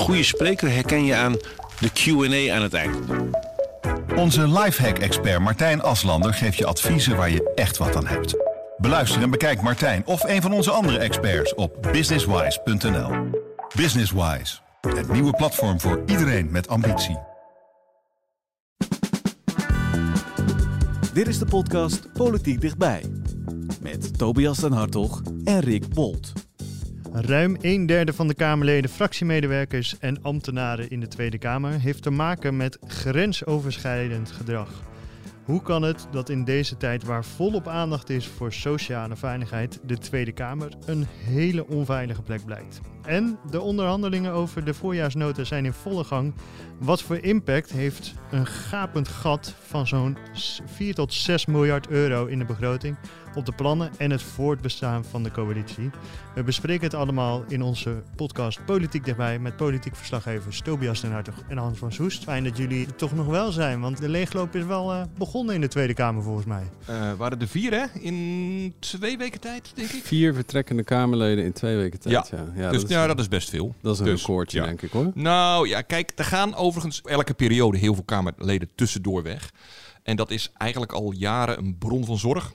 goede spreker herken je aan de Q&A aan het eind. Onze lifehack-expert Martijn Aslander geeft je adviezen waar je echt wat aan hebt. Beluister en bekijk Martijn of een van onze andere experts op businesswise.nl. Businesswise, het nieuwe platform voor iedereen met ambitie. Dit is de podcast Politiek Dichtbij. Met Tobias den Hartog en Rick Bolt. Ruim een derde van de Kamerleden, fractiemedewerkers en ambtenaren in de Tweede Kamer heeft te maken met grensoverschrijdend gedrag. Hoe kan het dat in deze tijd waar volop aandacht is voor sociale veiligheid, de Tweede Kamer een hele onveilige plek blijkt? En de onderhandelingen over de voorjaarsnota zijn in volle gang. Wat voor impact heeft een gapend gat van zo'n 4 tot 6 miljard euro in de begroting op de plannen en het voortbestaan van de coalitie? We bespreken het allemaal in onze podcast Politiek Dichtbij met politiek verslaggevers Tobias den Hartog en Hans van Soest. Fijn dat jullie er toch nog wel zijn, want de leegloop is wel uh, begonnen in de Tweede Kamer volgens mij. Uh, waren er vier hè? In twee weken tijd, denk ik? Vier vertrekkende Kamerleden in twee weken tijd, ja. ja. ja dus ja, dat is best veel. Dat is een dus, recordje, denk ik hoor. Nou ja, kijk, er gaan overigens elke periode heel veel Kamerleden tussendoor weg. En dat is eigenlijk al jaren een bron van zorg.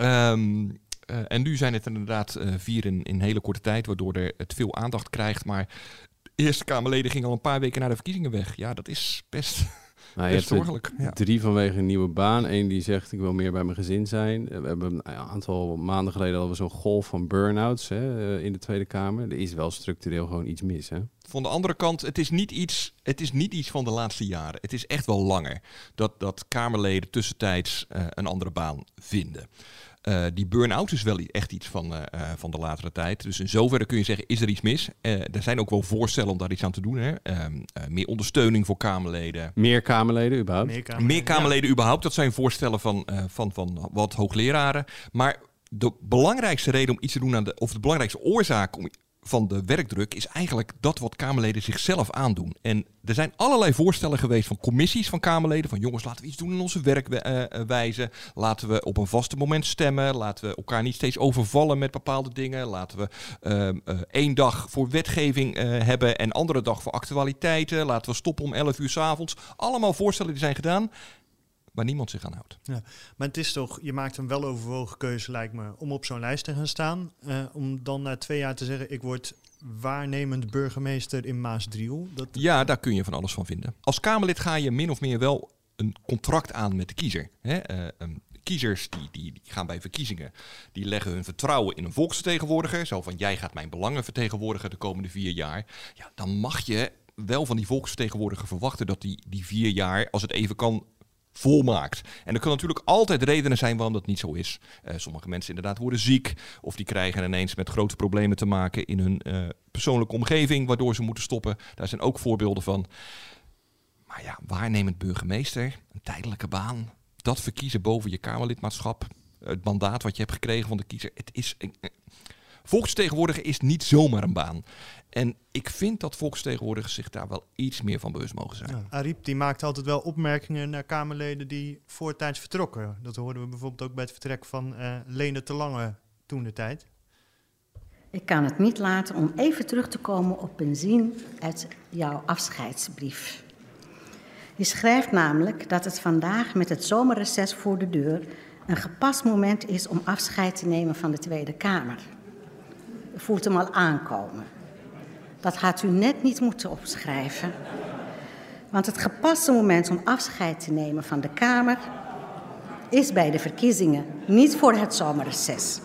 Um, uh, en nu zijn het inderdaad uh, vier in, in hele korte tijd, waardoor er het veel aandacht krijgt. Maar de Eerste Kamerleden gingen al een paar weken na de verkiezingen weg. Ja, dat is best nou, zorgelijk. Ja. Drie vanwege een nieuwe baan. Eén die zegt ik wil meer bij mijn gezin zijn. We hebben een aantal maanden geleden hadden we zo'n golf van burn-outs hè, in de Tweede Kamer. Er is wel structureel gewoon iets mis. Hè? Van de andere kant, het is, niet iets, het is niet iets van de laatste jaren. Het is echt wel langer dat, dat Kamerleden tussentijds uh, een andere baan vinden. Uh, die burn-out is wel echt iets van, uh, van de latere tijd. Dus in zoverre kun je zeggen, is er iets mis? er zijn ook wel voorstellen om daar iets aan te doen. Hè? Ehm, meer ondersteuning voor Kamerleden. Meer Kamerleden überhaupt? Meer Kamerleden, Meer Kamerleden überhaupt. Dat zijn voorstellen van, van, van wat hoogleraren. Maar de belangrijkste reden om iets te doen aan de, of de belangrijkste oorzaak om van de werkdruk is eigenlijk dat wat Kamerleden zichzelf aandoen. En er zijn allerlei voorstellen geweest van commissies van Kamerleden. Van jongens, laten we iets doen in onze werkwijze. laten we op een vaste moment stemmen. Laten we elkaar niet steeds overvallen met bepaalde dingen. Laten we uh, één dag voor wetgeving hebben en andere dag voor actualiteiten. Laten we stoppen om 11 uur s avonds. Allemaal voorstellen die zijn gedaan waar niemand zich aan houdt. Ja, maar het is toch, je maakt een weloverwogen keuze, lijkt me, om op zo'n lijst te gaan staan. Uh, om dan na twee jaar te zeggen, ik word waarnemend burgemeester in Maasdriel. Dat... Ja, daar kun je van alles van vinden. Als Kamerlid ga je min of meer wel een contract aan met de kiezer. Hè? Uh, um, kiezers die, die, die, gaan bij verkiezingen, die leggen hun vertrouwen in een volksvertegenwoordiger. Zo van, jij gaat mijn belangen vertegenwoordigen de komende vier jaar. Ja, dan mag je wel van die volksvertegenwoordiger verwachten dat die, die vier jaar, als het even kan, En er kunnen natuurlijk altijd redenen zijn waarom dat niet zo is. Uh, sommige mensen inderdaad worden ziek of die krijgen ineens met grote problemen te maken in hun uh, persoonlijke omgeving, waardoor ze moeten stoppen. Daar zijn ook voorbeelden van. Maar ja, waarnemend burgemeester, een tijdelijke baan, dat verkiezen boven je Kamerlidmaatschap, het mandaat wat je hebt gekregen van de kiezer. Het is, volksvertegenwoordiger is niet zomaar een baan. En ik vind dat volksvertegenwoordigers zich daar wel iets meer van bewust mogen zijn. Ja, Ariep die maakt altijd wel opmerkingen naar Kamerleden die voortijds vertrokken. Dat hoorden we bijvoorbeeld ook bij het vertrek van uh, Lene te Lange toen de tijd. Ik kan het niet laten om even terug te komen op een zin uit jouw afscheidsbrief. Je schrijft namelijk dat het vandaag met het zomerreces voor de deur een gepast moment is om afscheid te nemen van de Tweede Kamer. Voelt hem al aankomen. Dat had u net niet moeten opschrijven. Want het gepaste moment om afscheid te nemen van de Kamer is bij de verkiezingen, niet voor het zomerreces.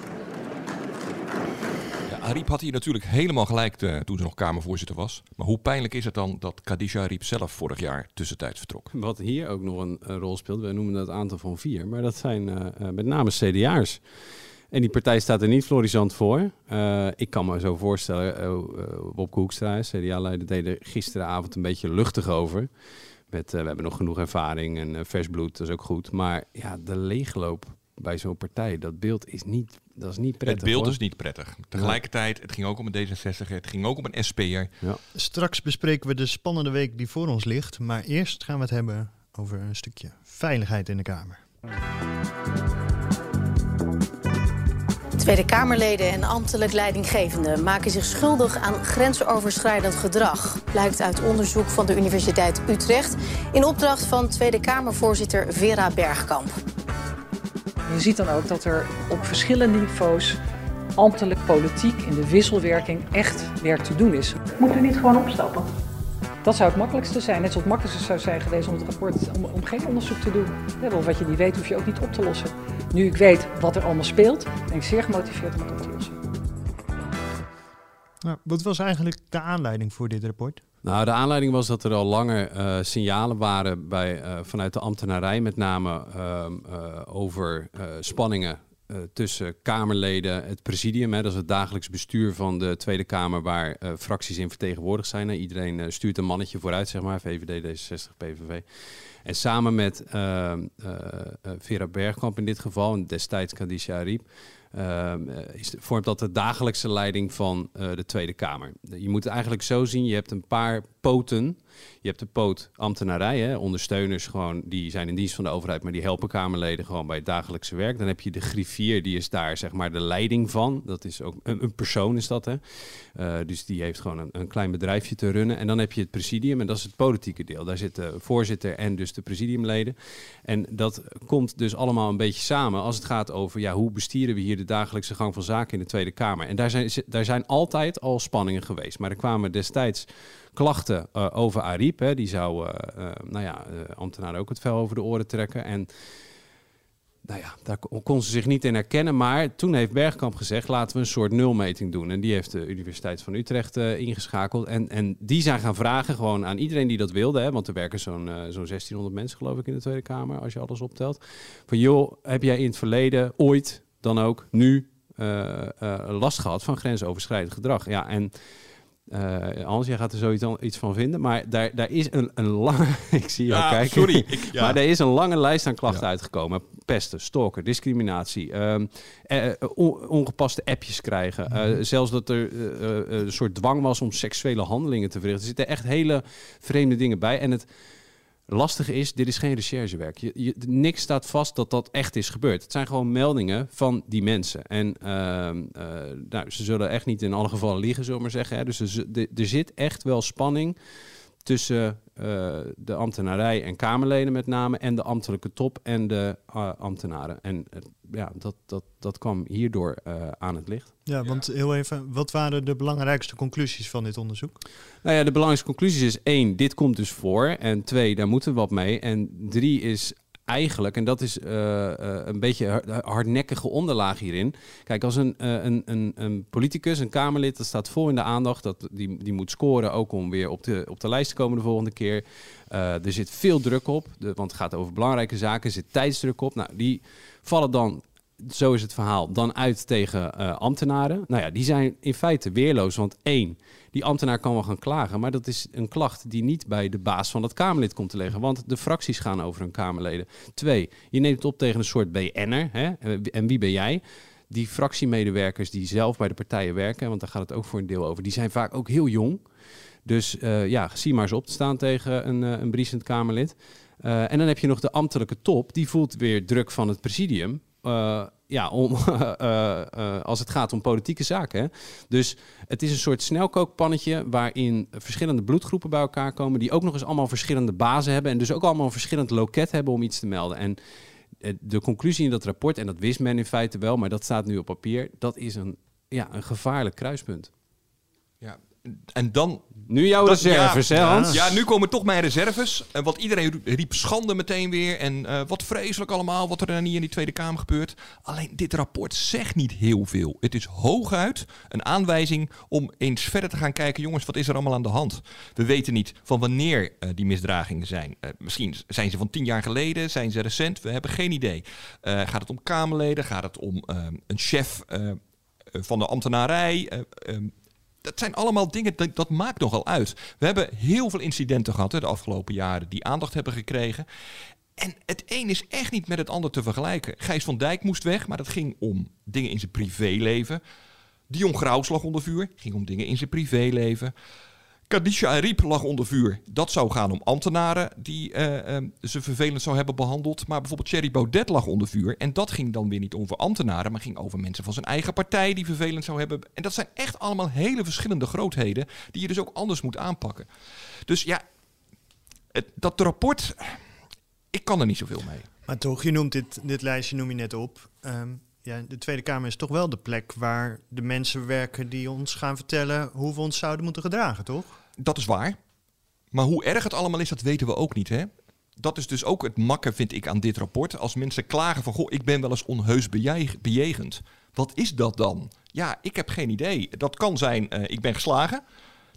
Ja, Ariep had hier natuurlijk helemaal gelijk te, toen ze nog Kamervoorzitter was. Maar hoe pijnlijk is het dan dat Khadija Ariep zelf vorig jaar tussentijds vertrok? Wat hier ook nog een, een rol speelt, wij noemen dat aantal van vier, maar dat zijn uh, uh, met name CDA'ers. En die partij staat er niet florisant voor. Uh, ik kan me zo voorstellen, uh, Bob Hoekstra, CDA-leider, deed er gisteravond een beetje luchtig over. Met, uh, we hebben nog genoeg ervaring en vers bloed, dat is ook goed. Maar ja, de leegloop bij zo'n partij, dat beeld is niet, dat is niet prettig. Het beeld hoor. is niet prettig. Tegelijkertijd, het ging ook om een D66, het ging ook om een SP'er. Ja. Straks bespreken we de spannende week die voor ons ligt. Maar eerst gaan we het hebben over een stukje veiligheid in de Kamer. Tweede Kamerleden en ambtelijk leidinggevenden maken zich schuldig aan grensoverschrijdend gedrag. Blijkt uit onderzoek van de Universiteit Utrecht in opdracht van Tweede Kamervoorzitter Vera Bergkamp. Je ziet dan ook dat er op verschillende niveaus ambtelijk, politiek in de wisselwerking echt werk te doen is. Moet u niet gewoon opstappen? Dat zou het makkelijkste zijn. Net zoals het makkelijkste zou zijn geweest om het rapport om, om geen onderzoek te doen. Ja, wat je niet weet, hoef je ook niet op te lossen. Nu ik weet wat er allemaal speelt, ben ik zeer gemotiveerd om het op te lossen. Nou, wat was eigenlijk de aanleiding voor dit rapport? Nou, de aanleiding was dat er al langer uh, signalen waren bij, uh, vanuit de ambtenarij, met name uh, over spanningen tussen Kamerleden, het presidium, hè, dat is het dagelijks bestuur van de Tweede Kamer, waar fracties in vertegenwoordigd zijn. Iedereen stuurt een mannetje vooruit, zeg maar, VVD, D66, PVV. En samen met Vera Bergkamp in dit geval, en destijds Kadisha Ariep, is, vormt dat de dagelijkse leiding van de Tweede Kamer. Je moet het eigenlijk zo zien, je hebt een paar poten. Je hebt de poot ambtenarij, hè, ondersteuners gewoon, die zijn in dienst van de overheid, maar die helpen Kamerleden gewoon bij het dagelijkse werk. Dan heb je de griffier, die is daar zeg maar de leiding van. Dat is ook een, een persoon is dat, hè. Uh, dus die heeft gewoon een, een, klein bedrijfje te runnen. En dan heb je het presidium en dat is het politieke deel. Daar zit de voorzitter en dus de presidiumleden. En dat komt dus allemaal een beetje samen als het gaat over, ja, hoe bestieren we hier de dagelijkse gang van zaken in de Tweede Kamer. En daar zijn, daar zijn altijd al spanningen geweest. Maar er kwamen destijds klachten uh, over Ariep. Hè. Die zou, uh, uh, nou ja, ambtenaren ook het vel over de oren trekken. En nou ja, daar kon ze zich niet in herkennen. Maar toen heeft Bergkamp gezegd, laten we een soort nulmeting doen. En die heeft de Universiteit van Utrecht ingeschakeld. En, en die zijn gaan vragen gewoon aan iedereen die dat wilde. Hè, want er werken zo'n zo'n 1600 mensen geloof ik in de Tweede Kamer, als je alles optelt. Van joh, heb jij in het verleden ooit, dan ook nu, last gehad van grensoverschrijdend gedrag? Ja, en... Uh, Hans, jij gaat er zoiets iets van vinden. Maar daar, daar is een, een lange... ik zie jou ja, kijken. Sorry. Ik, ja. Maar er is een lange lijst aan klachten ja. uitgekomen. Pesten, stalken, discriminatie. Um, uh, on, ongepaste appjes krijgen. Mm -hmm. Zelfs dat er een soort dwang was om seksuele handelingen te verrichten. Er zitten echt hele vreemde dingen bij. En het lastige is, dit is geen recherchewerk. Je, niks staat vast dat dat echt is gebeurd. Het zijn gewoon meldingen van die mensen. En uh, uh, nou, ze zullen echt niet in alle gevallen liegen, zullen maar zeggen. Hè. Dus er, zit echt wel spanning tussen uh, de ambtenarij en Kamerleden met name... en de ambtelijke top en de uh, ambtenaren. En ja, dat, dat, dat kwam hierdoor uh, aan het licht. Ja, want heel even, wat waren de belangrijkste conclusies van dit onderzoek? Nou ja, de belangrijkste conclusies is één, dit komt dus voor. En twee, daar moeten we wat mee. En drie is eigenlijk, en dat is uh, uh, een beetje hardnekkige onderlaag hierin. Kijk, als een, uh, een, een, een, politicus, een Kamerlid, dat staat vol in de aandacht. Dat, die, die moet scoren ook om weer op de, op de lijst te komen de volgende keer. er zit veel druk op, want het gaat over belangrijke zaken. Er zit tijdsdruk op. Nou, die vallen dan zo is het verhaal, dan uit tegen uh, ambtenaren. Nou ja, die zijn in feite weerloos. Want één, die ambtenaar kan wel gaan klagen, maar dat is een klacht die niet bij de baas van dat Kamerlid komt te liggen. Want de fracties gaan over hun Kamerleden. Twee, je neemt het op tegen een soort BN'er. En wie ben jij? Die fractiemedewerkers die zelf bij de partijen werken, want daar gaat het ook voor een deel over, die zijn vaak ook heel jong. Dus uh, ja, zie maar eens op te staan tegen een, uh, een briesend Kamerlid. En dan heb je nog de ambtelijke top, die voelt weer druk van het presidium. Uh, ja, om, uh, uh, als het gaat om politieke zaken. Hè. Dus het is een soort snelkookpannetje waarin verschillende bloedgroepen bij elkaar komen, die ook nog eens allemaal verschillende bazen hebben en dus ook allemaal een verschillend loket hebben om iets te melden. En de conclusie in dat rapport, en dat wist men in feite wel, maar dat staat nu op papier, dat is een, ja, een gevaarlijk kruispunt. Ja, en dan... Nu jouw dat, reserves, ja, hè Hans? Ja, nu komen toch mijn reserves. Uh, want iedereen riep schande meteen weer. En uh, wat vreselijk allemaal wat er dan hier in die Tweede Kamer gebeurt. Alleen dit rapport zegt niet heel veel. Het is hooguit een aanwijzing om eens verder te gaan kijken. Jongens, wat is er allemaal aan de hand? We weten niet van wanneer uh, die misdragingen zijn. misschien zijn ze van tien jaar geleden, zijn ze recent. We hebben geen idee. gaat het om Kamerleden? Gaat het om een chef van de ambtenarij? Dat zijn allemaal dingen, dat, dat, maakt nogal uit. We hebben heel veel incidenten gehad de afgelopen jaren die aandacht hebben gekregen. En het een is echt niet met het ander te vergelijken. Gijs van Dijk moest weg, maar dat ging om dingen in zijn privéleven. Dion Graus lag onder vuur, ging om dingen in zijn privéleven. Kadisha Ariep lag onder vuur. Dat zou gaan om ambtenaren die uh, ze vervelend zou hebben behandeld. Maar bijvoorbeeld Thierry Baudet lag onder vuur. En dat ging dan weer niet over ambtenaren, maar ging over mensen van zijn eigen partij die vervelend zou hebben. En dat zijn echt allemaal hele verschillende grootheden die je dus ook anders moet aanpakken. Dus ja, het, dat rapport, ik kan er niet zoveel mee. Maar toch, je noemt dit, dit lijstje noem je net op. Ehm, ja, de Tweede Kamer is toch wel de plek waar de mensen werken die ons gaan vertellen hoe we ons zouden moeten gedragen, toch? Dat is waar. Maar hoe erg het allemaal is, dat weten we ook niet, hè? Dat is dus ook het makke, vind ik, aan dit rapport. Als mensen klagen van, goh, ik ben wel eens onheus bejegend. Wat is dat dan? Ja, ik heb geen idee. Dat kan zijn, uh, ik ben geslagen.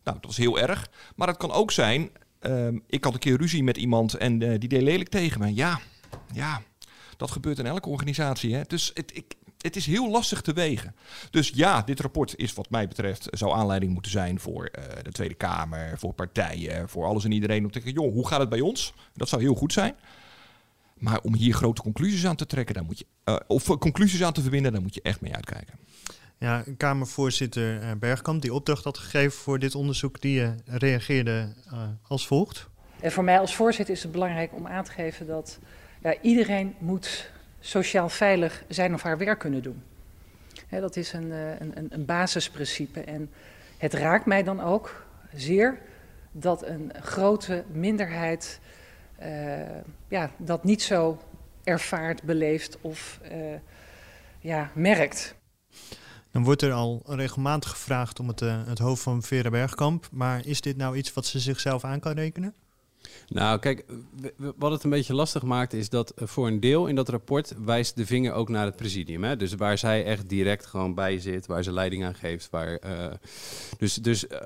Nou, dat was heel erg. Maar het kan ook zijn, uh, ik had een keer ruzie met iemand en uh, die deed lelijk tegen me. Ja, ja, dat gebeurt in elke organisatie. Hè? Dus het, ik, het is heel lastig te wegen. Dus ja, dit rapport is wat mij betreft zou aanleiding moeten zijn voor uh, de Tweede Kamer, voor partijen, voor alles en iedereen om te zeggen, joh, hoe gaat het bij ons? Dat zou heel goed zijn. Maar om hier grote conclusies aan te trekken, dan moet je, uh, of conclusies aan te verbinden, dan moet je echt mee uitkijken. Ja, Kamervoorzitter Bergkamp, die opdracht had gegeven voor dit onderzoek, die uh, reageerde als volgt. En voor mij als voorzitter is het belangrijk om aan te geven dat ja, iedereen moet sociaal veilig zijn of haar werk kunnen doen. Dat is een, een, een basisprincipe. En het raakt mij dan ook zeer dat een grote minderheid uh, ja, dat niet zo ervaart, beleeft of uh, ja, merkt. Dan wordt er al regelmatig gevraagd om het, het hoofd van Vera Bergkamp. Maar is dit nou iets wat ze zichzelf aan kan rekenen? Nou, kijk, wat het een beetje lastig maakt is dat voor een deel in dat rapport wijst de vinger ook naar het presidium. Hè? Dus waar zij echt direct gewoon bij zit, waar ze leiding aan geeft. Waar, uh, dus dus uh,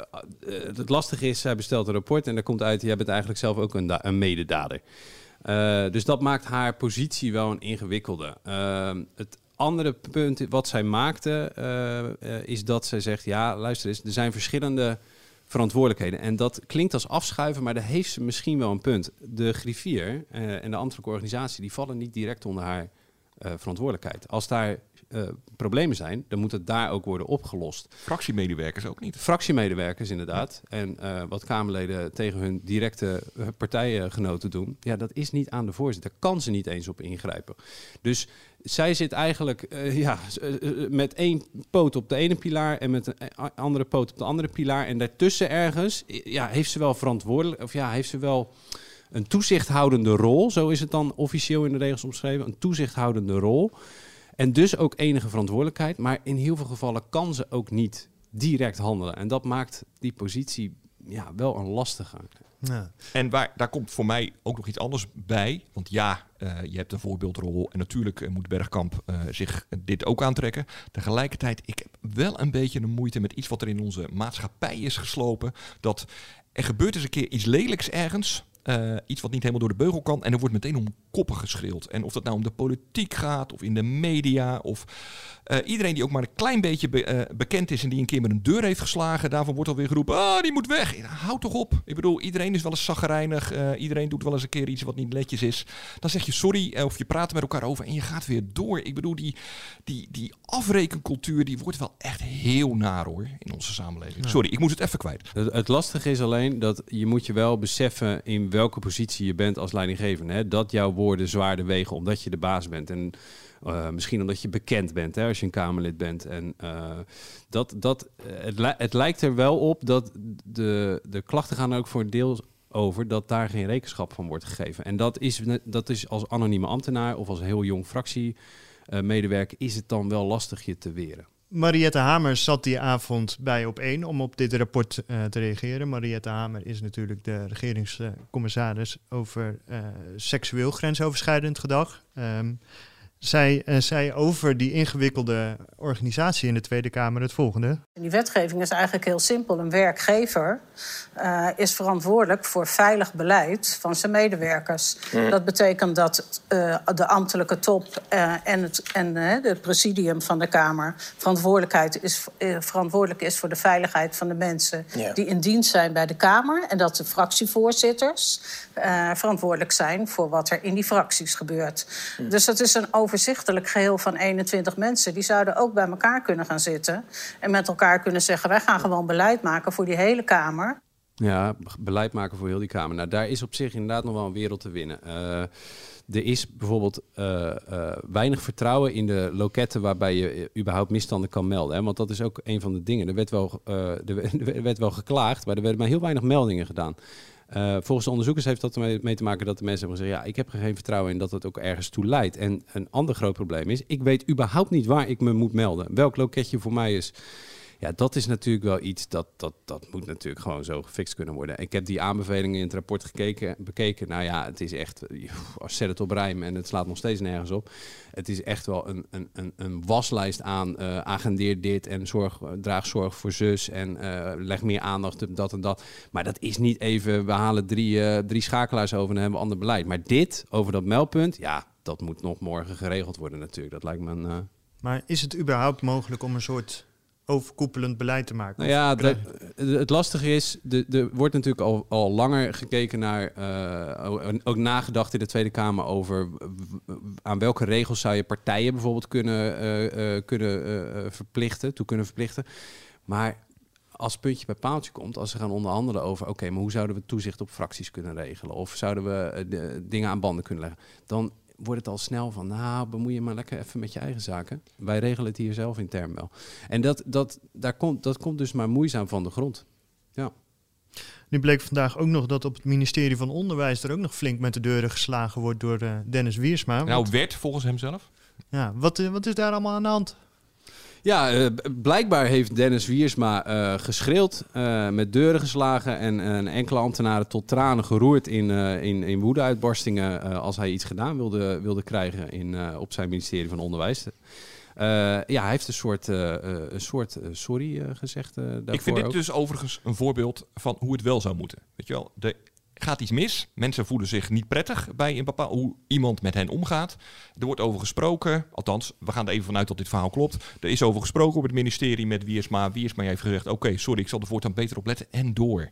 het lastige is, zij bestelt een rapport en daar komt uit, jij bent eigenlijk zelf ook een, een mededader. Dus dat maakt haar positie wel een ingewikkelde. het andere punt wat zij maakte, is dat zij zegt, ja, luister eens, er zijn verschillende verantwoordelijkheden. En dat klinkt als afschuiven, maar daar heeft ze misschien wel een punt. De griffier uh, en de ambtelijke organisatie die vallen niet direct onder haar uh, verantwoordelijkheid. Als daar uh, problemen zijn, dan moet het daar ook worden opgelost. Fractiemedewerkers ook niet. Fractiemedewerkers inderdaad. En wat Kamerleden tegen hun directe partijgenoten doen, ja, dat is niet aan de voorzitter. Daar kan ze niet eens op ingrijpen. Dus zij zit eigenlijk uh, ja, met één poot op de ene pilaar en met een andere poot op de andere pilaar. En daartussen ergens ja, heeft ze wel verantwoordelijk, of ja, heeft ze wel een toezichthoudende rol. Zo is het dan officieel in de regels omschreven. Een toezichthoudende rol. En dus ook enige verantwoordelijkheid. Maar in heel veel gevallen kan ze ook niet direct handelen. En dat maakt die positie ja, wel een lastige. Ja. En waar, daar komt voor mij ook nog iets anders bij. Want ja, uh, je hebt een voorbeeldrol. En natuurlijk uh, moet Bergkamp uh, zich dit ook aantrekken. Tegelijkertijd, ik heb wel een beetje de moeite met iets wat er in onze maatschappij is geslopen. Dat er gebeurt eens een keer iets lelijks ergens. Uh, iets wat niet helemaal door de beugel kan. En er wordt meteen om koppen geschreeuwd. En of dat nou om de politiek gaat, of in de media, of uh, iedereen die ook maar een klein beetje be uh, bekend is en die een keer met een deur heeft geslagen, daarvan wordt alweer geroepen: ah, die moet weg. Ja, houd toch op. Ik bedoel, iedereen is wel eens zaggerijnig. iedereen doet wel eens een keer iets wat niet netjes is. Dan zeg je sorry, of je praat met elkaar over en je gaat weer door. Ik bedoel, die, die, die afrekencultuur die wordt wel echt heel naar hoor in onze samenleving. Ja. Sorry, ik moet het even kwijt. Het, het lastige is alleen dat je moet je wel beseffen in welke positie je bent als leidinggevende. Hè? Dat jouw woorden zwaarder wegen omdat je de baas bent. En uh, misschien omdat je bekend bent hè, als je een Kamerlid bent. En uh, dat, dat, het, li het lijkt er wel op dat de, de klachten gaan ook voor een deel over dat daar geen rekenschap van wordt gegeven. En dat is, dat is als anonieme ambtenaar of als heel jong fractiemedewerker is het dan wel lastig je te weren. Mariette Hamer zat die avond bij op één om op dit rapport te reageren. Mariette Hamer is natuurlijk de regeringscommissaris over seksueel grensoverschrijdend gedrag. Um, zij uh, zei over die ingewikkelde organisatie in de Tweede Kamer het volgende. Die wetgeving is eigenlijk heel simpel. Een werkgever uh, is verantwoordelijk voor veilig beleid van zijn medewerkers. Mm. Dat betekent dat uh, de ambtelijke top en het en, het presidium van de Kamer verantwoordelijkheid is, verantwoordelijk is voor de veiligheid van de mensen yeah. die in dienst zijn bij de Kamer. En dat de fractievoorzitters verantwoordelijk zijn voor wat er in die fracties gebeurt. Mm. Dus dat is een overzichtelijk geheel van 21 mensen. Die zouden ook bij elkaar kunnen gaan zitten. En met elkaar kunnen zeggen: wij gaan gewoon beleid maken voor die hele Kamer. Ja, beleid maken voor heel die Kamer. Nou, daar is op zich inderdaad nog wel een wereld te winnen. Eh, er is bijvoorbeeld eh, eh, weinig vertrouwen in de loketten waarbij je überhaupt misstanden kan melden. Hè? Want dat is ook een van de dingen. Er werd wel, er werd wel geklaagd, maar er werden maar heel weinig meldingen gedaan. Eh, volgens de onderzoekers heeft dat ermee mee te maken dat de mensen hebben gezegd... ja, ik heb er geen vertrouwen in dat het ook ergens toe leidt. En een ander groot probleem is, ik weet überhaupt niet waar ik me moet melden. Welk loketje voor mij is... Ja, dat is natuurlijk wel iets dat, dat, dat moet natuurlijk gewoon zo gefixt kunnen worden. Ik heb die aanbevelingen in het rapport gekeken, bekeken. Nou ja, het is echt, als zet het op rijm en het slaat nog steeds nergens op. Het is echt wel een, een, een, een waslijst aan, eh, agendeer dit en zorg, draag zorg voor zus en eh, leg meer aandacht op dat en dat. Maar dat is niet even, we halen drie, eh, drie schakelaars over en hebben we ander beleid. Maar dit, over dat meldpunt, ja, dat moet nog morgen geregeld worden natuurlijk. Dat lijkt me een... Maar is het überhaupt mogelijk om een soort overkoepelend beleid te maken? Nou ja, de- het lastige is, de- er wordt natuurlijk al, al langer gekeken naar, en ook nagedacht in de Tweede Kamer over aan welke regels zou je partijen bijvoorbeeld kunnen, eh, eh, kunnen verplichten, toe kunnen verplichten. Maar als puntje bij paaltje komt, als ze gaan onderhandelen over, oké, maar hoe zouden we toezicht op fracties kunnen regelen? Of zouden we de, dingen aan banden kunnen leggen? Dan wordt het al snel van, nou, bemoei je maar lekker even met je eigen zaken. Wij regelen het hier zelf intern wel. En dat, dat, daar komt, dat komt dus maar moeizaam van de grond. Ja. Nu bleek vandaag ook nog dat op het ministerie van Onderwijs er ook nog flink met de deuren geslagen wordt door eh, Dennis Wiersma. Nou, werd volgens hem zelf. ja, wat, eh, wat is daar allemaal aan de hand? Ja, eh, blijkbaar heeft Dennis Wiersma eh geschreeuwd, eh, met deuren geslagen en enkele ambtenaren tot tranen geroerd in, in, in woedeuitbarstingen als hij iets gedaan wilde, wilde krijgen in, op zijn ministerie van Onderwijs. Ja, hij heeft een soort, een soort sorry gezegd daarvoor Ik vind dit ook. dus overigens een voorbeeld van hoe het wel zou moeten. Weet je wel, er gaat iets mis. Mensen voelen zich niet prettig bij een bepaald hoe iemand met hen omgaat. Er wordt over gesproken. Althans, we gaan er even vanuit dat dit verhaal klopt. Er is over gesproken op het ministerie met Wiersma. Wiersma heeft gezegd: Oké, sorry, ik zal er voortaan beter op letten. En door.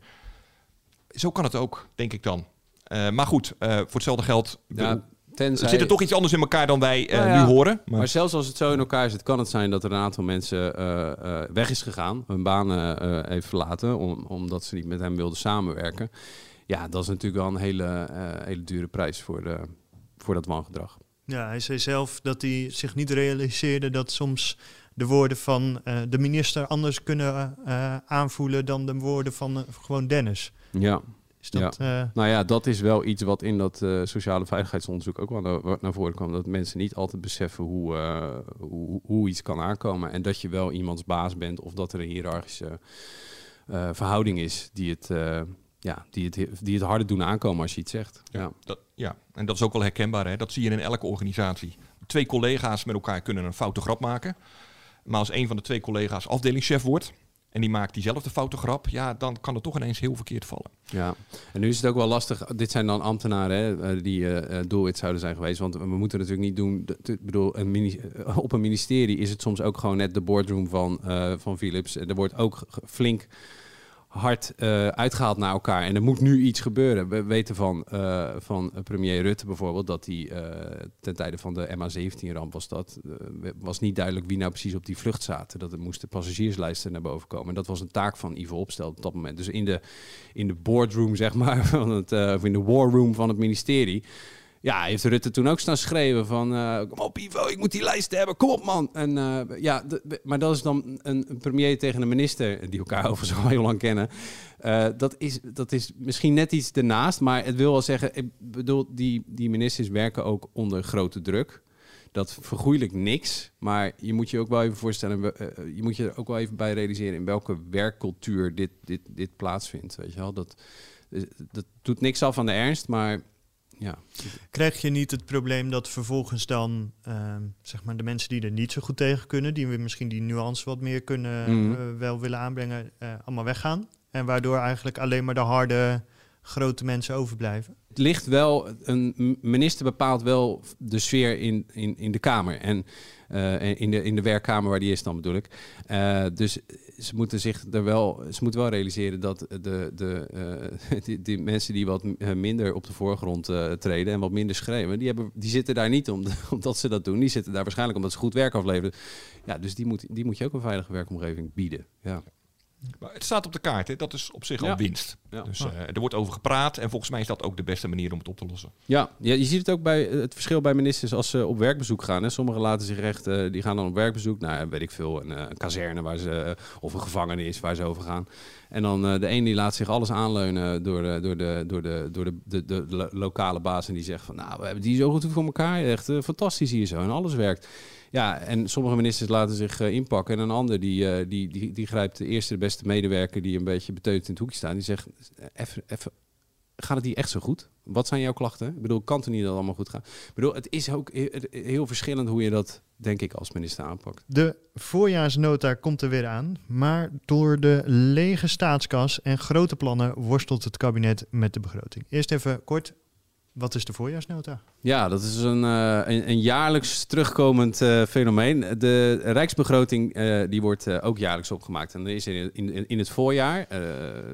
Zo kan het ook, denk ik dan. Eh, maar goed, eh, voor hetzelfde geld. Ja, tenzij- Er zit er toch iets anders in elkaar dan wij eh, Nou ja, nu horen. Maar... Maar, zelfs als het zo in elkaar zit, kan het zijn dat er een aantal mensen weg is gegaan, hun banen heeft verlaten, om, omdat ze niet met hem wilden samenwerken. Ja, dat is natuurlijk wel een hele, eh, hele dure prijs voor, de, voor dat wangedrag. Ja, hij zei zelf dat hij zich niet realiseerde dat soms de woorden van eh, de minister anders kunnen eh, aanvoelen dan de woorden van eh, gewoon Dennis. Ja. Is dat, ja. eh, nou ja, dat is wel iets wat in dat eh, sociale veiligheidsonderzoek ook wel naar, naar voren kwam. Dat mensen niet altijd beseffen hoe, eh, hoe, hoe iets kan aankomen. En dat je wel iemands baas bent of dat er een hiërarchische eh, verhouding is die het, eh, ja, die, het, die het harder doen aankomen als je iets zegt. Ja. Dat, ja, en dat is ook wel herkenbaar. Hè? Dat zie je in elke organisatie. Twee collega's met elkaar kunnen een foute grap maken. Maar als een van de twee collega's afdelingschef wordt... en die maakt diezelfde foute grap... ja, dan kan het toch ineens heel verkeerd vallen. Ja, en nu is het ook wel lastig. Dit zijn dan ambtenaren hè, eh, die eh, doelwit zouden zijn geweest. Want we moeten natuurlijk niet doen. Ik bedoel, een op een ministerie is het soms ook gewoon net de boardroom van, van Philips. Er wordt ook flink hard eh, uitgehaald naar elkaar. En er moet nu iets gebeuren. We weten van, eh, van premier Rutte bijvoorbeeld dat hij eh, ten tijde van de MH17-ramp was dat. was niet duidelijk wie nou precies op die vlucht zaten. Dat er moesten passagierslijsten naar boven komen. En dat was een taak van Ivo Opstel op dat moment. Dus in de, in de boardroom, zeg maar, van het, of in de war room van het ministerie. Ja, heeft Rutte toen ook staan schreeuwen van... eh, kom op Ivo, ik moet die lijst hebben, kom op man. En, eh, ja, maar dat is dan een, premier tegen een minister... die elkaar overigens al heel lang kennen. Eh, dat, is, dat is misschien net iets ernaast, maar het wil wel zeggen... ik bedoel, die, die ministers werken ook onder grote druk... Dat vergoeilijkt niks, maar je moet je ook wel even voorstellen, je moet je er ook wel even bij realiseren in welke werkcultuur dit, dit, dit plaatsvindt. Weet je wel? Dat, dat doet niks af aan de ernst, maar ja. Krijg je niet het probleem dat vervolgens dan ehm, zeg maar de mensen die er niet zo goed tegen kunnen, die we misschien die nuance wat meer kunnen Mhm. eh, wel willen aanbrengen, eh, allemaal weggaan? En waardoor eigenlijk alleen maar de harde, grote mensen overblijven? Het ligt wel, een minister bepaalt wel de sfeer in, in, in de Kamer. En eh, in, de, in de werkkamer waar die is dan bedoel ik. Dus ze moeten zich er wel, ze moeten wel realiseren dat de, de, eh, die, die mensen die wat eh, minder op de voorgrond eh, treden en wat minder schreeuwen, die, hebben, die zitten daar niet om, omdat ze dat doen. Die zitten daar waarschijnlijk omdat ze goed werk afleveren. Ja, dus die moet, die moet je ook een veilige werkomgeving bieden. Ja. Maar het staat op de kaart, hè? dat is op zich Ja. al winst. Ja. Dus eh, er wordt over gepraat en volgens mij is dat ook de beste manier om het op te lossen. Ja, ja, je ziet het ook bij het verschil bij ministers als ze op werkbezoek gaan. Hè. Sommigen laten zich echt, eh, die gaan dan op werkbezoek naar, weet ik veel, een, eh, een kazerne waar ze, of een gevangenis waar ze over gaan. En dan eh, de een die laat zich alles aanleunen door de, door de, door de, door de, de, de, lo- lokale baas. En die zegt van, nou, we hebben die zo goed voor elkaar. Echt fantastisch hier zo en alles werkt. Ja, en sommige ministers laten zich eh, inpakken. En een ander die, eh, die, die, die grijpt de eerste, de beste medewerker die een beetje beteut in het hoekje staat. Die zegt, even, even, gaat het hier echt zo goed? Wat zijn jouw klachten? Ik bedoel, kan het niet dat het allemaal goed gaat? Ik bedoel, het is ook he- heel verschillend hoe je dat, denk ik, als minister aanpakt. De voorjaarsnota komt er weer aan, maar door de lege staatskas en grote plannen worstelt het kabinet met de begroting. Eerst even kort, wat is de voorjaarsnota? Ja, dat is een, eh, een, jaarlijks terugkomend eh, fenomeen. De rijksbegroting eh, die wordt ook jaarlijks opgemaakt. En er is in, in, in het voorjaar,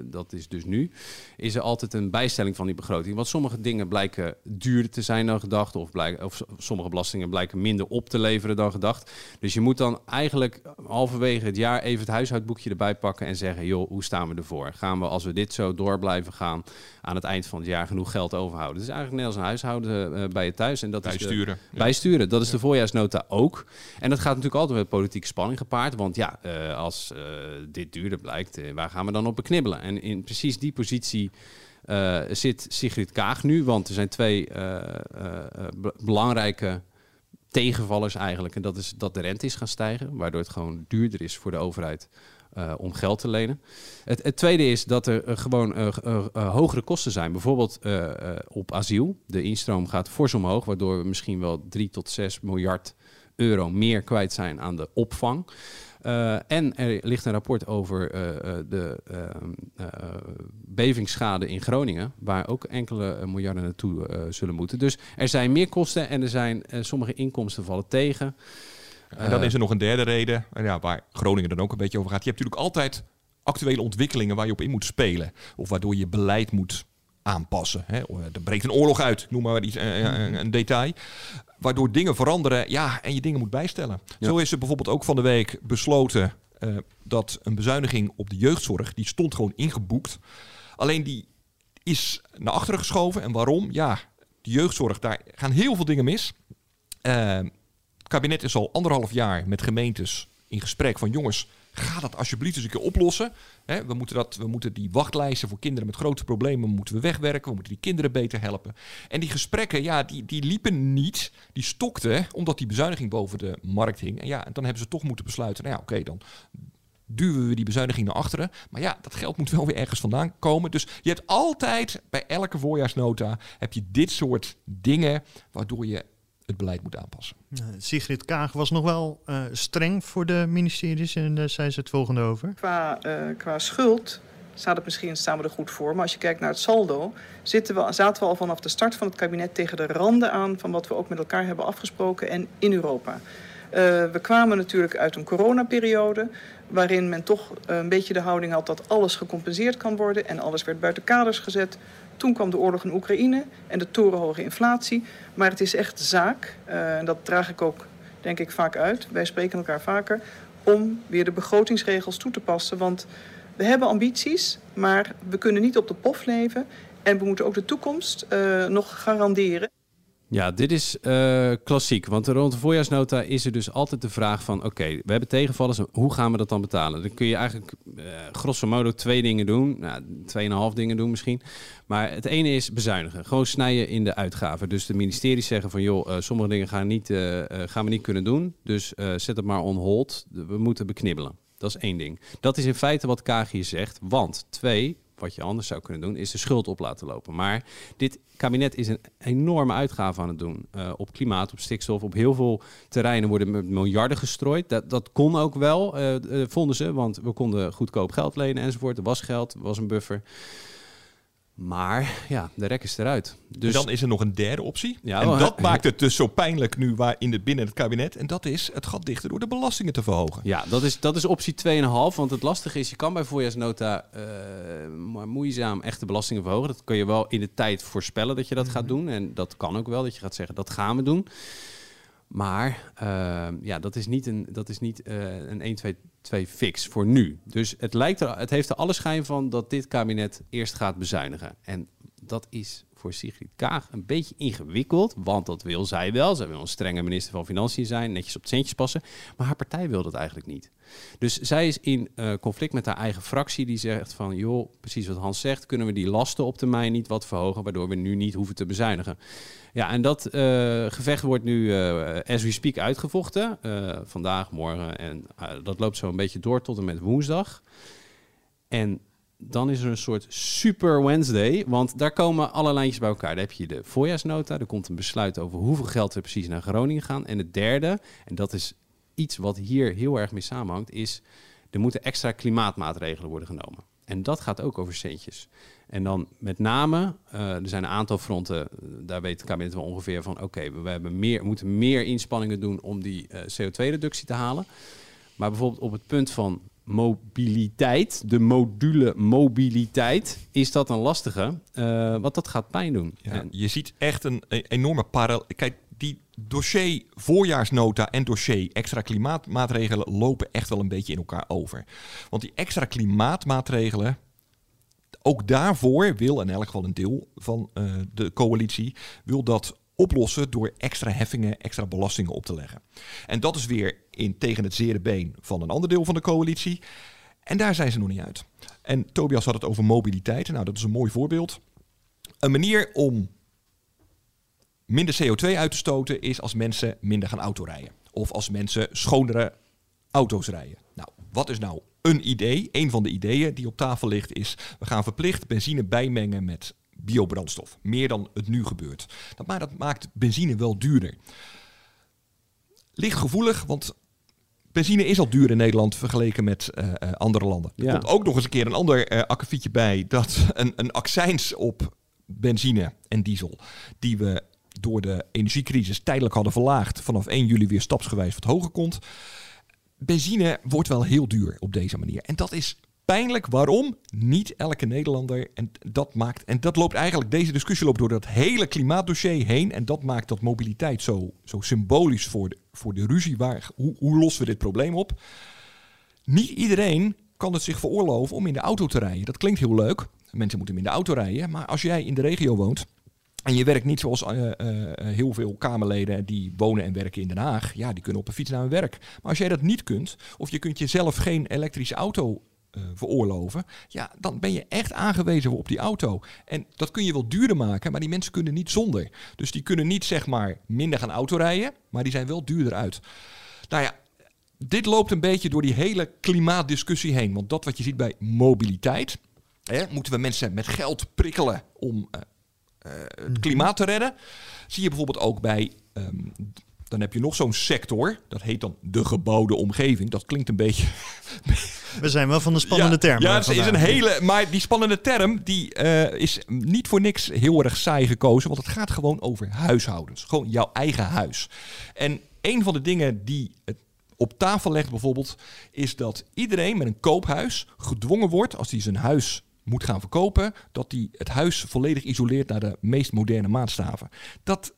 dat is dus nu, is er altijd een bijstelling van die begroting. Want sommige dingen blijken duurder te zijn dan gedacht. Of, blijken, of sommige belastingen blijken minder op te leveren dan gedacht. Dus je moet dan eigenlijk halverwege het jaar even het huishoudboekje erbij pakken en zeggen, joh, hoe staan we ervoor? Gaan we, als we dit zo door blijven gaan, aan het eind van het jaar genoeg geld overhouden? Het is eigenlijk net als een huishouden bij je thuis. En dat is de-. Ja. bijsturen. Dat is de voorjaarsnota ook. En dat gaat natuurlijk altijd met politieke spanning gepaard. Want ja, eh, als eh, dit duurder blijkt, eh, waar gaan we dan op beknibbelen? En in precies die positie zit Sigrid Kaag nu. Want er zijn twee be- belangrijke tegenvallers eigenlijk. En dat is dat de rente is gaan stijgen, waardoor het gewoon duurder is voor de overheid eh, om geld te lenen. Het, het tweede is dat er eh, gewoon eh, hogere kosten zijn. Bijvoorbeeld op asiel. De instroom gaat fors omhoog, waardoor we misschien wel 3 tot 6 miljard euro meer kwijt zijn aan de opvang. En er ligt een rapport over de ehm, eh, bevingsschade in Groningen, waar ook enkele miljarden naartoe zullen moeten. Dus er zijn meer kosten en er zijn sommige inkomsten vallen tegen. En dan Eh, is er nog een derde reden, en ja, waar Groningen dan ook een beetje over gaat. Je hebt natuurlijk altijd actuele ontwikkelingen waar je op in moet spelen. Of waardoor je beleid moet aanpassen. Hè. Er breekt een oorlog uit, noem maar iets, eh, een, een detail. Waardoor dingen veranderen ja, en je dingen moet bijstellen. Ja. Zo is er bijvoorbeeld ook van de week besloten eh, dat een bezuiniging op de jeugdzorg, die stond gewoon ingeboekt. Alleen die is naar achteren geschoven. En waarom? Ja, de jeugdzorg, daar gaan heel veel dingen mis. Eh, het kabinet is al anderhalf jaar met gemeentes in gesprek van jongens, ga dat alsjeblieft eens een keer oplossen. We, moeten dat, we moeten die wachtlijsten voor kinderen met grote problemen moeten we wegwerken. We moeten die kinderen beter helpen. En die gesprekken, ja, die, die liepen niet. Die stokten omdat die bezuiniging boven de markt hing. En ja, en dan hebben ze toch moeten besluiten, nou ja, oké, dan duwen we die bezuiniging naar achteren. Maar ja, dat geld moet wel weer ergens vandaan komen. Dus je hebt altijd bij elke voorjaarsnota heb je dit soort dingen waardoor je het beleid moet aanpassen. Eh, Sigrid Kaag was nog wel eh, streng voor de ministeries en daar zei ze het volgende over. Qua, eh, qua schuld staat het misschien staan we er goed voor. Maar als je kijkt naar het saldo, zitten we, zaten we al vanaf de start van het kabinet tegen de randen aan van wat we ook met elkaar hebben afgesproken en in Europa. Eh, we kwamen natuurlijk uit een coronaperiode waarin men toch eh, een beetje de houding had dat alles gecompenseerd kan worden en alles werd buiten kaders gezet. Toen kwam de oorlog in Oekraïne en de torenhoge inflatie. Maar het is echt zaak, eh, en dat draag ik ook denk ik vaak uit, wij spreken elkaar vaker, om weer de begrotingsregels toe te passen. Want we hebben ambities, maar we kunnen niet op de pof leven. En we moeten ook de toekomst eh, nog garanderen. Ja, dit is eh, klassiek. Want rond de voorjaarsnota is er dus altijd de vraag van... oké, we hebben tegenvallers, hoe gaan we dat dan betalen? Dan kun je eigenlijk eh, grosso modo twee dingen doen. Nou, tweeënhalf dingen doen misschien. Maar het ene is bezuinigen. Gewoon snijden in de uitgaven. Dus de ministeries zeggen van... joh, eh, sommige dingen gaan, niet, gaan we niet kunnen doen. Dus zet het maar on hold. We moeten beknibbelen. Dat is één ding. Dat is in feite wat Kaag hier zegt. Want twee, wat je anders zou kunnen doen, is de schuld op laten lopen. Maar dit kabinet is een enorme uitgave aan het doen. eh, op klimaat, op stikstof, op heel veel terreinen worden miljarden gestrooid. Dat, dat kon ook wel, eh, eh, vonden ze, want we konden goedkoop geld lenen enzovoort. Er was geld, er was een buffer. Maar ja, de rek is eruit. Dus en dan is er nog een derde optie. Ja, en wel, dat maakt het dus zo pijnlijk nu waar in het, binnen het kabinet. En dat is het gat dichter door de belastingen te verhogen. Ja, dat is, dat is optie 2,5. Want het lastige is, je kan bij voorjaarsnota eh, maar moeizaam echte belastingen verhogen. Dat kun je wel in de tijd voorspellen dat je dat gaat doen. En dat kan ook wel, dat je gaat zeggen, dat gaan we doen. Maar eh, ja, dat is niet een, dat is niet, eh, een 1, 2, CO2 fix voor nu. Dus het, lijkt er, het heeft er alle schijn van dat dit kabinet eerst gaat bezuinigen. En dat is voor Sigrid Kaag een beetje ingewikkeld, want dat wil zij wel. Zij wil een strenge minister van Financiën zijn, netjes op het centjes passen. Maar haar partij wil dat eigenlijk niet. Dus zij is in uh, conflict met haar eigen fractie, die zegt van, joh, precies wat Hans zegt, kunnen we die lasten op termijn niet wat verhogen, waardoor we nu niet hoeven te bezuinigen. Ja, en dat uh, gevecht wordt nu, uh, as we speak, uitgevochten. vandaag, morgen en dat loopt zo een beetje door tot en met woensdag. En dan is er een soort super Wednesday, want daar komen alle lijntjes bij elkaar. Daar heb je de voorjaarsnota, er komt een besluit over hoeveel geld er precies naar Groningen gaan. En het derde, en dat is iets wat hier heel erg mee samenhangt, is er moeten extra klimaatmaatregelen worden genomen. En dat gaat ook over centjes. En dan met name, uh, er zijn een aantal fronten, daar weet het kabinet wel ongeveer van, oké, we hebben meer, moeten meer inspanningen doen om die uh, CO2-reductie te halen. Maar bijvoorbeeld op het punt van mobiliteit, de module mobiliteit, is dat een lastige. Uh, want dat gaat pijn doen. Ja, en je ziet echt een, een enorme parallel. Kijk, die dossier voorjaarsnota en dossier extra klimaatmaatregelen lopen echt wel een beetje in elkaar over. Want die extra klimaatmaatregelen, ook daarvoor wil in elk geval een deel van uh, de coalitie, wil dat oplossen door extra heffingen, extra belastingen op te leggen. En dat is weer in tegen het zere been van een ander deel van de coalitie. En daar zijn ze nog niet uit. En Tobias had het over mobiliteit. Nou, dat is een mooi voorbeeld. Een manier om minder CO2 uit te stoten is als mensen minder gaan autorijden. Of als mensen schonere auto's rijden. Nou, wat is nou een idee? Een van de ideeën die op tafel ligt is... we gaan verplicht benzine bijmengen met biobrandstof. Meer dan het nu gebeurt. Dat, maar dat maakt benzine wel duurder. Licht gevoelig, want benzine is al duur in Nederland vergeleken met uh, uh, andere landen. Er komt ook nog eens een keer een ander uh, akkefietje bij. Dat een, een accijns op benzine en diesel, die we door de energiecrisis tijdelijk hadden verlaagd, vanaf 1 juli weer stapsgewijs wat hoger komt. Benzine wordt wel heel duur op deze manier. En dat is pijnlijk. Waarom? Niet elke Nederlander. En dat maakt. En dat loopt eigenlijk. Deze discussie loopt door dat hele klimaatdossier heen. En dat maakt dat mobiliteit zo, zo symbolisch voor de, voor de ruzie. Waar, hoe, hoe lossen we dit probleem op? Niet iedereen kan het zich veroorloven om in de auto te rijden. Dat klinkt heel leuk. Mensen moeten in de auto rijden. Maar als jij in de regio woont. En je werkt niet zoals uh, uh, heel veel Kamerleden die wonen en werken in Den Haag. Ja, die kunnen op een fiets naar hun werk. Maar als jij dat niet kunt, of je kunt jezelf geen elektrische auto veroorloven, ja, dan ben je echt aangewezen op die auto. En dat kun je wel duurder maken, maar die mensen kunnen niet zonder. Dus die kunnen niet zeg maar minder gaan autorijden, maar die zijn wel duurder uit. Nou ja, dit loopt een beetje door die hele klimaatdiscussie heen. Want dat wat je ziet bij mobiliteit, hè, moeten we mensen met geld prikkelen om uh, uh, het klimaat te redden. Zie je bijvoorbeeld ook bij um, dan heb je nog zo'n sector, dat heet dan de gebouwde omgeving. Dat klinkt een beetje. We zijn wel van de spannende ja, term. Ja, het is een hele. Maar die spannende term die, uh, is niet voor niks heel erg saai gekozen. Want het gaat gewoon over huishoudens. Gewoon jouw eigen huis. En een van de dingen die het op tafel legt bijvoorbeeld, is dat iedereen met een koophuis gedwongen wordt als hij zijn huis moet gaan verkopen, dat hij het huis volledig isoleert naar de meest moderne maatstaven. Dat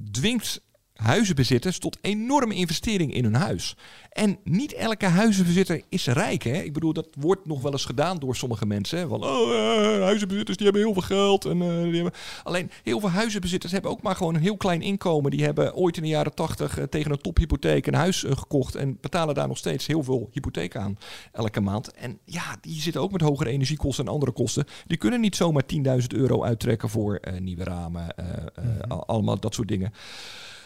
dwingt huizenbezitters tot enorme investering in hun huis. En niet elke huizenbezitter is rijk. Hè? Ik bedoel, dat wordt nog wel eens gedaan door sommige mensen. Van, oh, uh, huizenbezitters die hebben heel veel geld. En, uh, die hebben... Alleen, heel veel huizenbezitters hebben ook maar gewoon een heel klein inkomen. Die hebben ooit in de jaren tachtig uh, tegen een tophypotheek een huis gekocht. En betalen daar nog steeds heel veel hypotheek aan elke maand. En ja, die zitten ook met hogere energiekosten en andere kosten. Die kunnen niet zomaar 10.000 euro uittrekken voor nieuwe ramen. Mm-hmm. Allemaal dat soort dingen.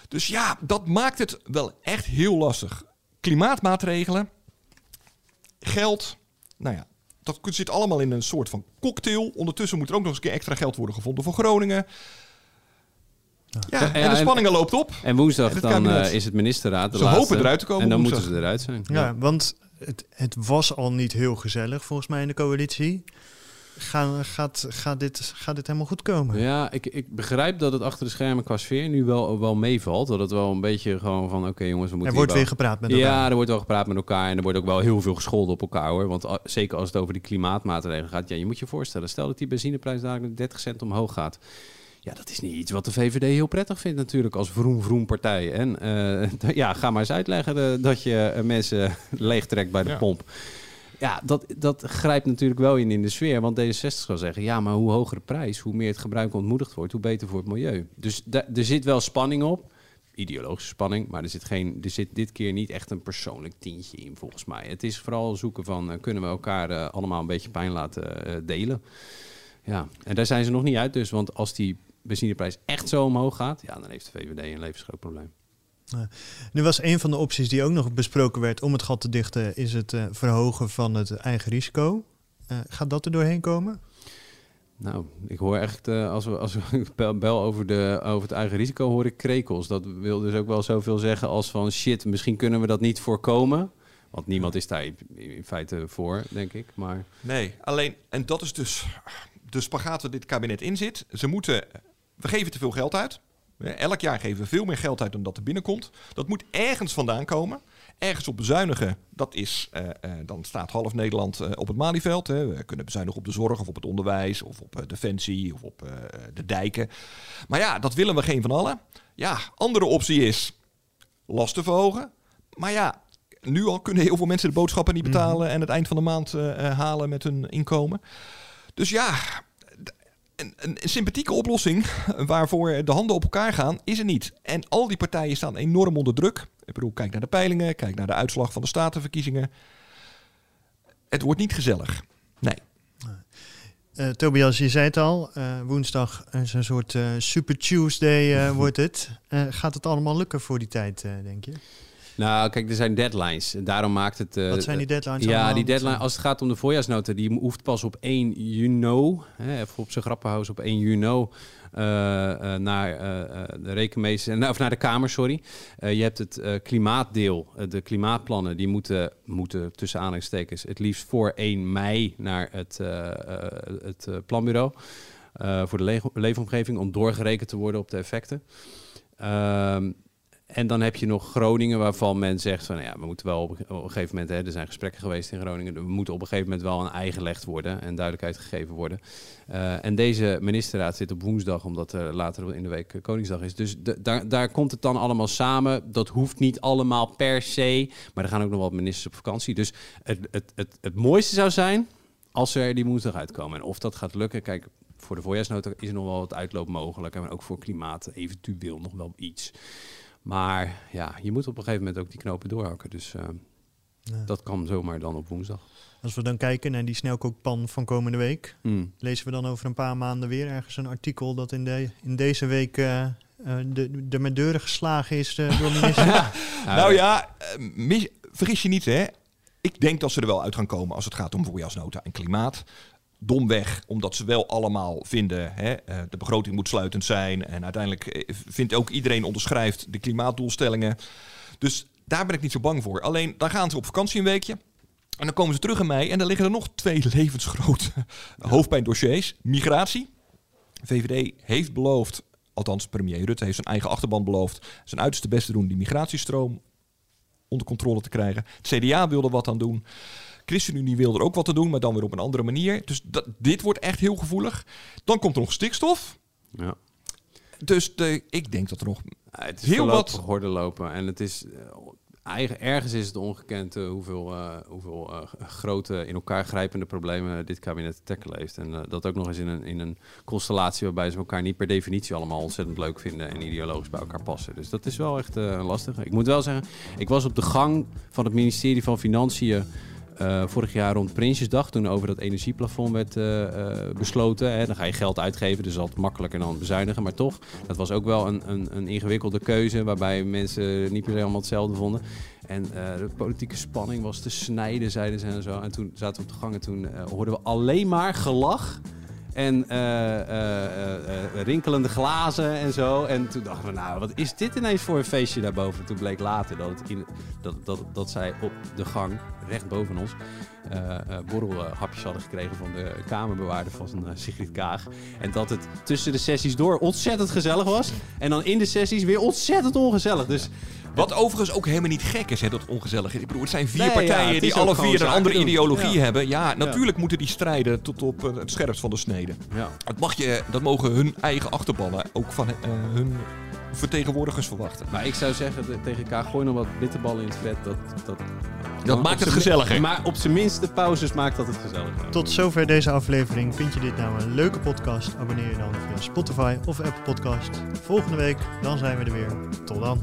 Dus ja, dat maakt het wel echt heel lastig. Klimaatmaatregelen, geld, nou ja, dat zit allemaal in een soort van cocktail. Ondertussen moet er ook nog eens een keer extra geld worden gevonden voor Groningen. Ja, ja, en de spanningen en, loopt op. En woensdag en dan uh, is het ministerraad. De ze laatste, hopen eruit te komen. En dan woensdag. moeten ze eruit zijn. Ja, ja. want het, het was al niet heel gezellig volgens mij in de coalitie. Gaan, gaat, gaat, dit, gaat dit helemaal goed komen? Ja, ik, ik begrijp dat het achter de schermen qua sfeer nu wel, wel meevalt. Dat het wel een beetje gewoon van, oké okay, jongens, we moeten... Er wordt wel... weer gepraat met elkaar. Ja, er wordt wel gepraat met elkaar. En er wordt ook wel heel veel gescholden op elkaar, hoor. Want uh, zeker als het over die klimaatmaatregelen gaat. Ja, je moet je voorstellen, stel dat die benzineprijs dadelijk 30 cent omhoog gaat. Ja, dat is niet iets wat de VVD heel prettig vindt natuurlijk als vroom-vroom partij. En eh, ja, ga maar eens uitleggen eh, dat je eh, mensen leegtrekt bij de Ja. pomp. Ja, dat, dat grijpt natuurlijk wel in in de sfeer. Want D66 zal zeggen, ja, maar hoe hoger de prijs, hoe meer het gebruik ontmoedigd wordt, hoe beter voor het milieu. Dus er zit wel spanning op. Ideologische spanning, maar er zit, geen, er zit dit keer niet echt een persoonlijk tientje in, volgens mij. Het is vooral zoeken van, eh, kunnen we elkaar eh, allemaal een beetje pijn laten eh, delen? Ja, en daar zijn ze nog niet uit dus. Want als die benzineprijs echt zo omhoog gaat, ja, dan heeft de VVD een levensgroot probleem. Nu was een van de opties die ook nog besproken werd om het gat te dichten, is het eh, verhogen van het eigen risico. Eh, gaat dat er doorheen komen? Nou, ik hoor echt, eh, als we, als we bel, bel over, de, over het eigen risico, hoor ik krekels. Dat wil dus ook wel zoveel zeggen als van shit, misschien kunnen we dat niet voorkomen. Want niemand is daar in, in feite voor, denk ik. Maar Nee, alleen, en dat is dus de spagaat waar dit kabinet in zit. Ze moeten, we geven te veel geld uit. Hè, Elk jaar geven we veel meer geld uit dan dat er binnenkomt. Dat moet ergens vandaan komen. Ergens op bezuinigen, dat is, eh, eh, dan staat half Nederland eh, op het Malieveld. Hè. We kunnen bezuinigen op de zorg of op het onderwijs of op eh, defensie of op eh, de dijken. Maar ja, dat willen we geen van allen. Ja, andere optie is lasten verhogen. Maar ja, nu al kunnen heel veel mensen de boodschappen niet betalen en het eind van de maand eh, eh, halen met hun inkomen. Dus ja, een, een sympathieke oplossing waarvoor de handen op elkaar gaan, is er niet. En al die partijen staan enorm onder druk. Ik bedoel, kijk naar de peilingen, kijk naar de uitslag van de statenverkiezingen. Het wordt niet gezellig. Nee. Eh, Tobias, je zei het al, eh, woensdag is een soort eh, Super Tuesday wordt het. Gaat het allemaal lukken voor die tijd, denk je? Nou, kijk, er zijn deadlines. En daarom maakt het... eh, Wat zijn die deadlines Ja, allemaal? die deadline, als het gaat om de voorjaarsnota, die hoeft pas op 1 juni, hè, even op zijn grappenhuis op 1 juni, eh, eh, naar de rekenmeester, of naar de Kamer, sorry. Je hebt het klimaatdeel, de klimaatplannen, die moeten, moeten tussen aanhalingstekens het liefst voor 1 mei naar het, het planbureau. voor de leef- leefomgeving om doorgerekend te worden op de effecten. Ehm, en dan heb je nog Groningen, waarvan men zegt van nou ja, we moeten wel op, een- gegeven moment, hè, er zijn gesprekken geweest in Groningen, we moeten op een gegeven moment wel een ei gelegd worden en duidelijkheid gegeven worden. Eh, en deze ministerraad zit op woensdag, omdat er later in de week Koningsdag is. Dus daar, daar komt het dan allemaal samen. Dat hoeft niet allemaal per se, maar er gaan ook nog wat ministers op vakantie. Dus het, het, het, het mooiste zou zijn als er die woensdag uitkomen. En of dat gaat lukken, kijk, voor de voorjaarsnota is er nog wel wat uitloop mogelijk. En ook voor klimaat eventueel nog wel iets. Maar ja, je moet op een gegeven moment ook die knopen doorhakken. Dus eh, Ja. dat kan zomaar dan op woensdag. Als we dan kijken naar die snelkookpan van komende week, Hmm. lezen we dan over een paar maanden weer ergens een artikel dat in, de, in deze week eh, eh, de, de met deuren geslagen is door minister. nou ja, mis- vergis je niet hè. Ik denk dat ze er wel uit gaan komen als het gaat om voorjaarsnota en klimaat. Domweg, omdat ze wel allemaal vinden, hè, eh, de begroting moet sluitend zijn. En uiteindelijk eh, vindt ook iedereen onderschrijft de klimaatdoelstellingen. Dus daar ben ik niet zo bang voor. Alleen, dan gaan ze op vakantie een weekje. En dan komen ze terug in mei en dan liggen er nog twee levensgrote hoofdpijndossiers. Migratie. VVD heeft beloofd, althans premier Rutte heeft zijn eigen achterban beloofd, zijn uiterste best te doen die migratiestroom onder controle te krijgen. Het CDA wilde wat aan doen. ChristenUnie wilde er ook wat aan doen, maar dan weer op een andere manier. Dus dat, dit wordt echt heel gevoelig. Dan komt er nog stikstof. Ja. Dus de, ik denk dat er nog Het is heel wat... horden lopen. En het is, eh, eigen, ergens is het ongekend eh, hoeveel, eh, hoeveel grote, in elkaar grijpende problemen dit kabinet te tackelen heeft. En dat ook nog eens in een, in een constellatie waarbij ze elkaar niet per definitie allemaal ontzettend leuk vinden en ideologisch bij elkaar passen. Dus dat is wel echt een lastige. Ik moet wel zeggen, ik was op de gang van het ministerie van Financiën. Eh, vorig jaar rond Prinsjesdag, toen over dat energieplafond werd eh, eh, besloten. Hè, dan ga je geld uitgeven, dus dat makkelijker dan bezuinigen. Maar toch, dat was ook wel een, een, een ingewikkelde keuze, waarbij mensen niet per se allemaal hetzelfde vonden. En de politieke spanning was te snijden, zeiden ze en zo. En toen zaten we op de gang en toen hoorden we alleen maar gelach. En eh, eh, eh, rinkelende glazen en zo. En toen dachten we, nou, wat is dit ineens voor een feestje daarboven? Toen bleek later dat, het dat, dat, dat zij op de gang, recht boven ons, borrelhapjes hadden gekregen van de kamerbewaarder van Sigrid Kaag. En dat het tussen de sessies door ontzettend gezellig was. En dan in de sessies weer ontzettend ongezellig. Dus Wat overigens ook helemaal niet gek is, hè, dat ongezellig is. Ik bedoel, het zijn vier Nee, partijen die alle vier een andere ideologie Ja. hebben. Ja, natuurlijk moeten die strijden tot op eh, het scherpst van de snede. Ja. Dat, mag je, dat mogen hun eigen achterballen ook van eh, hun vertegenwoordigers verwachten. Maar ik zou zeggen tegen elkaar, gooi nog wat bitterballen in het vet. Dat, dat, Dat maakt het gezelliger. Maar op zijn minste pauzes maakt dat het gezelliger. Tot zover deze aflevering. Vind je dit nou een leuke podcast? Abonneer je dan via Spotify of Apple Podcast. Volgende week, dan zijn we er weer. Tot dan.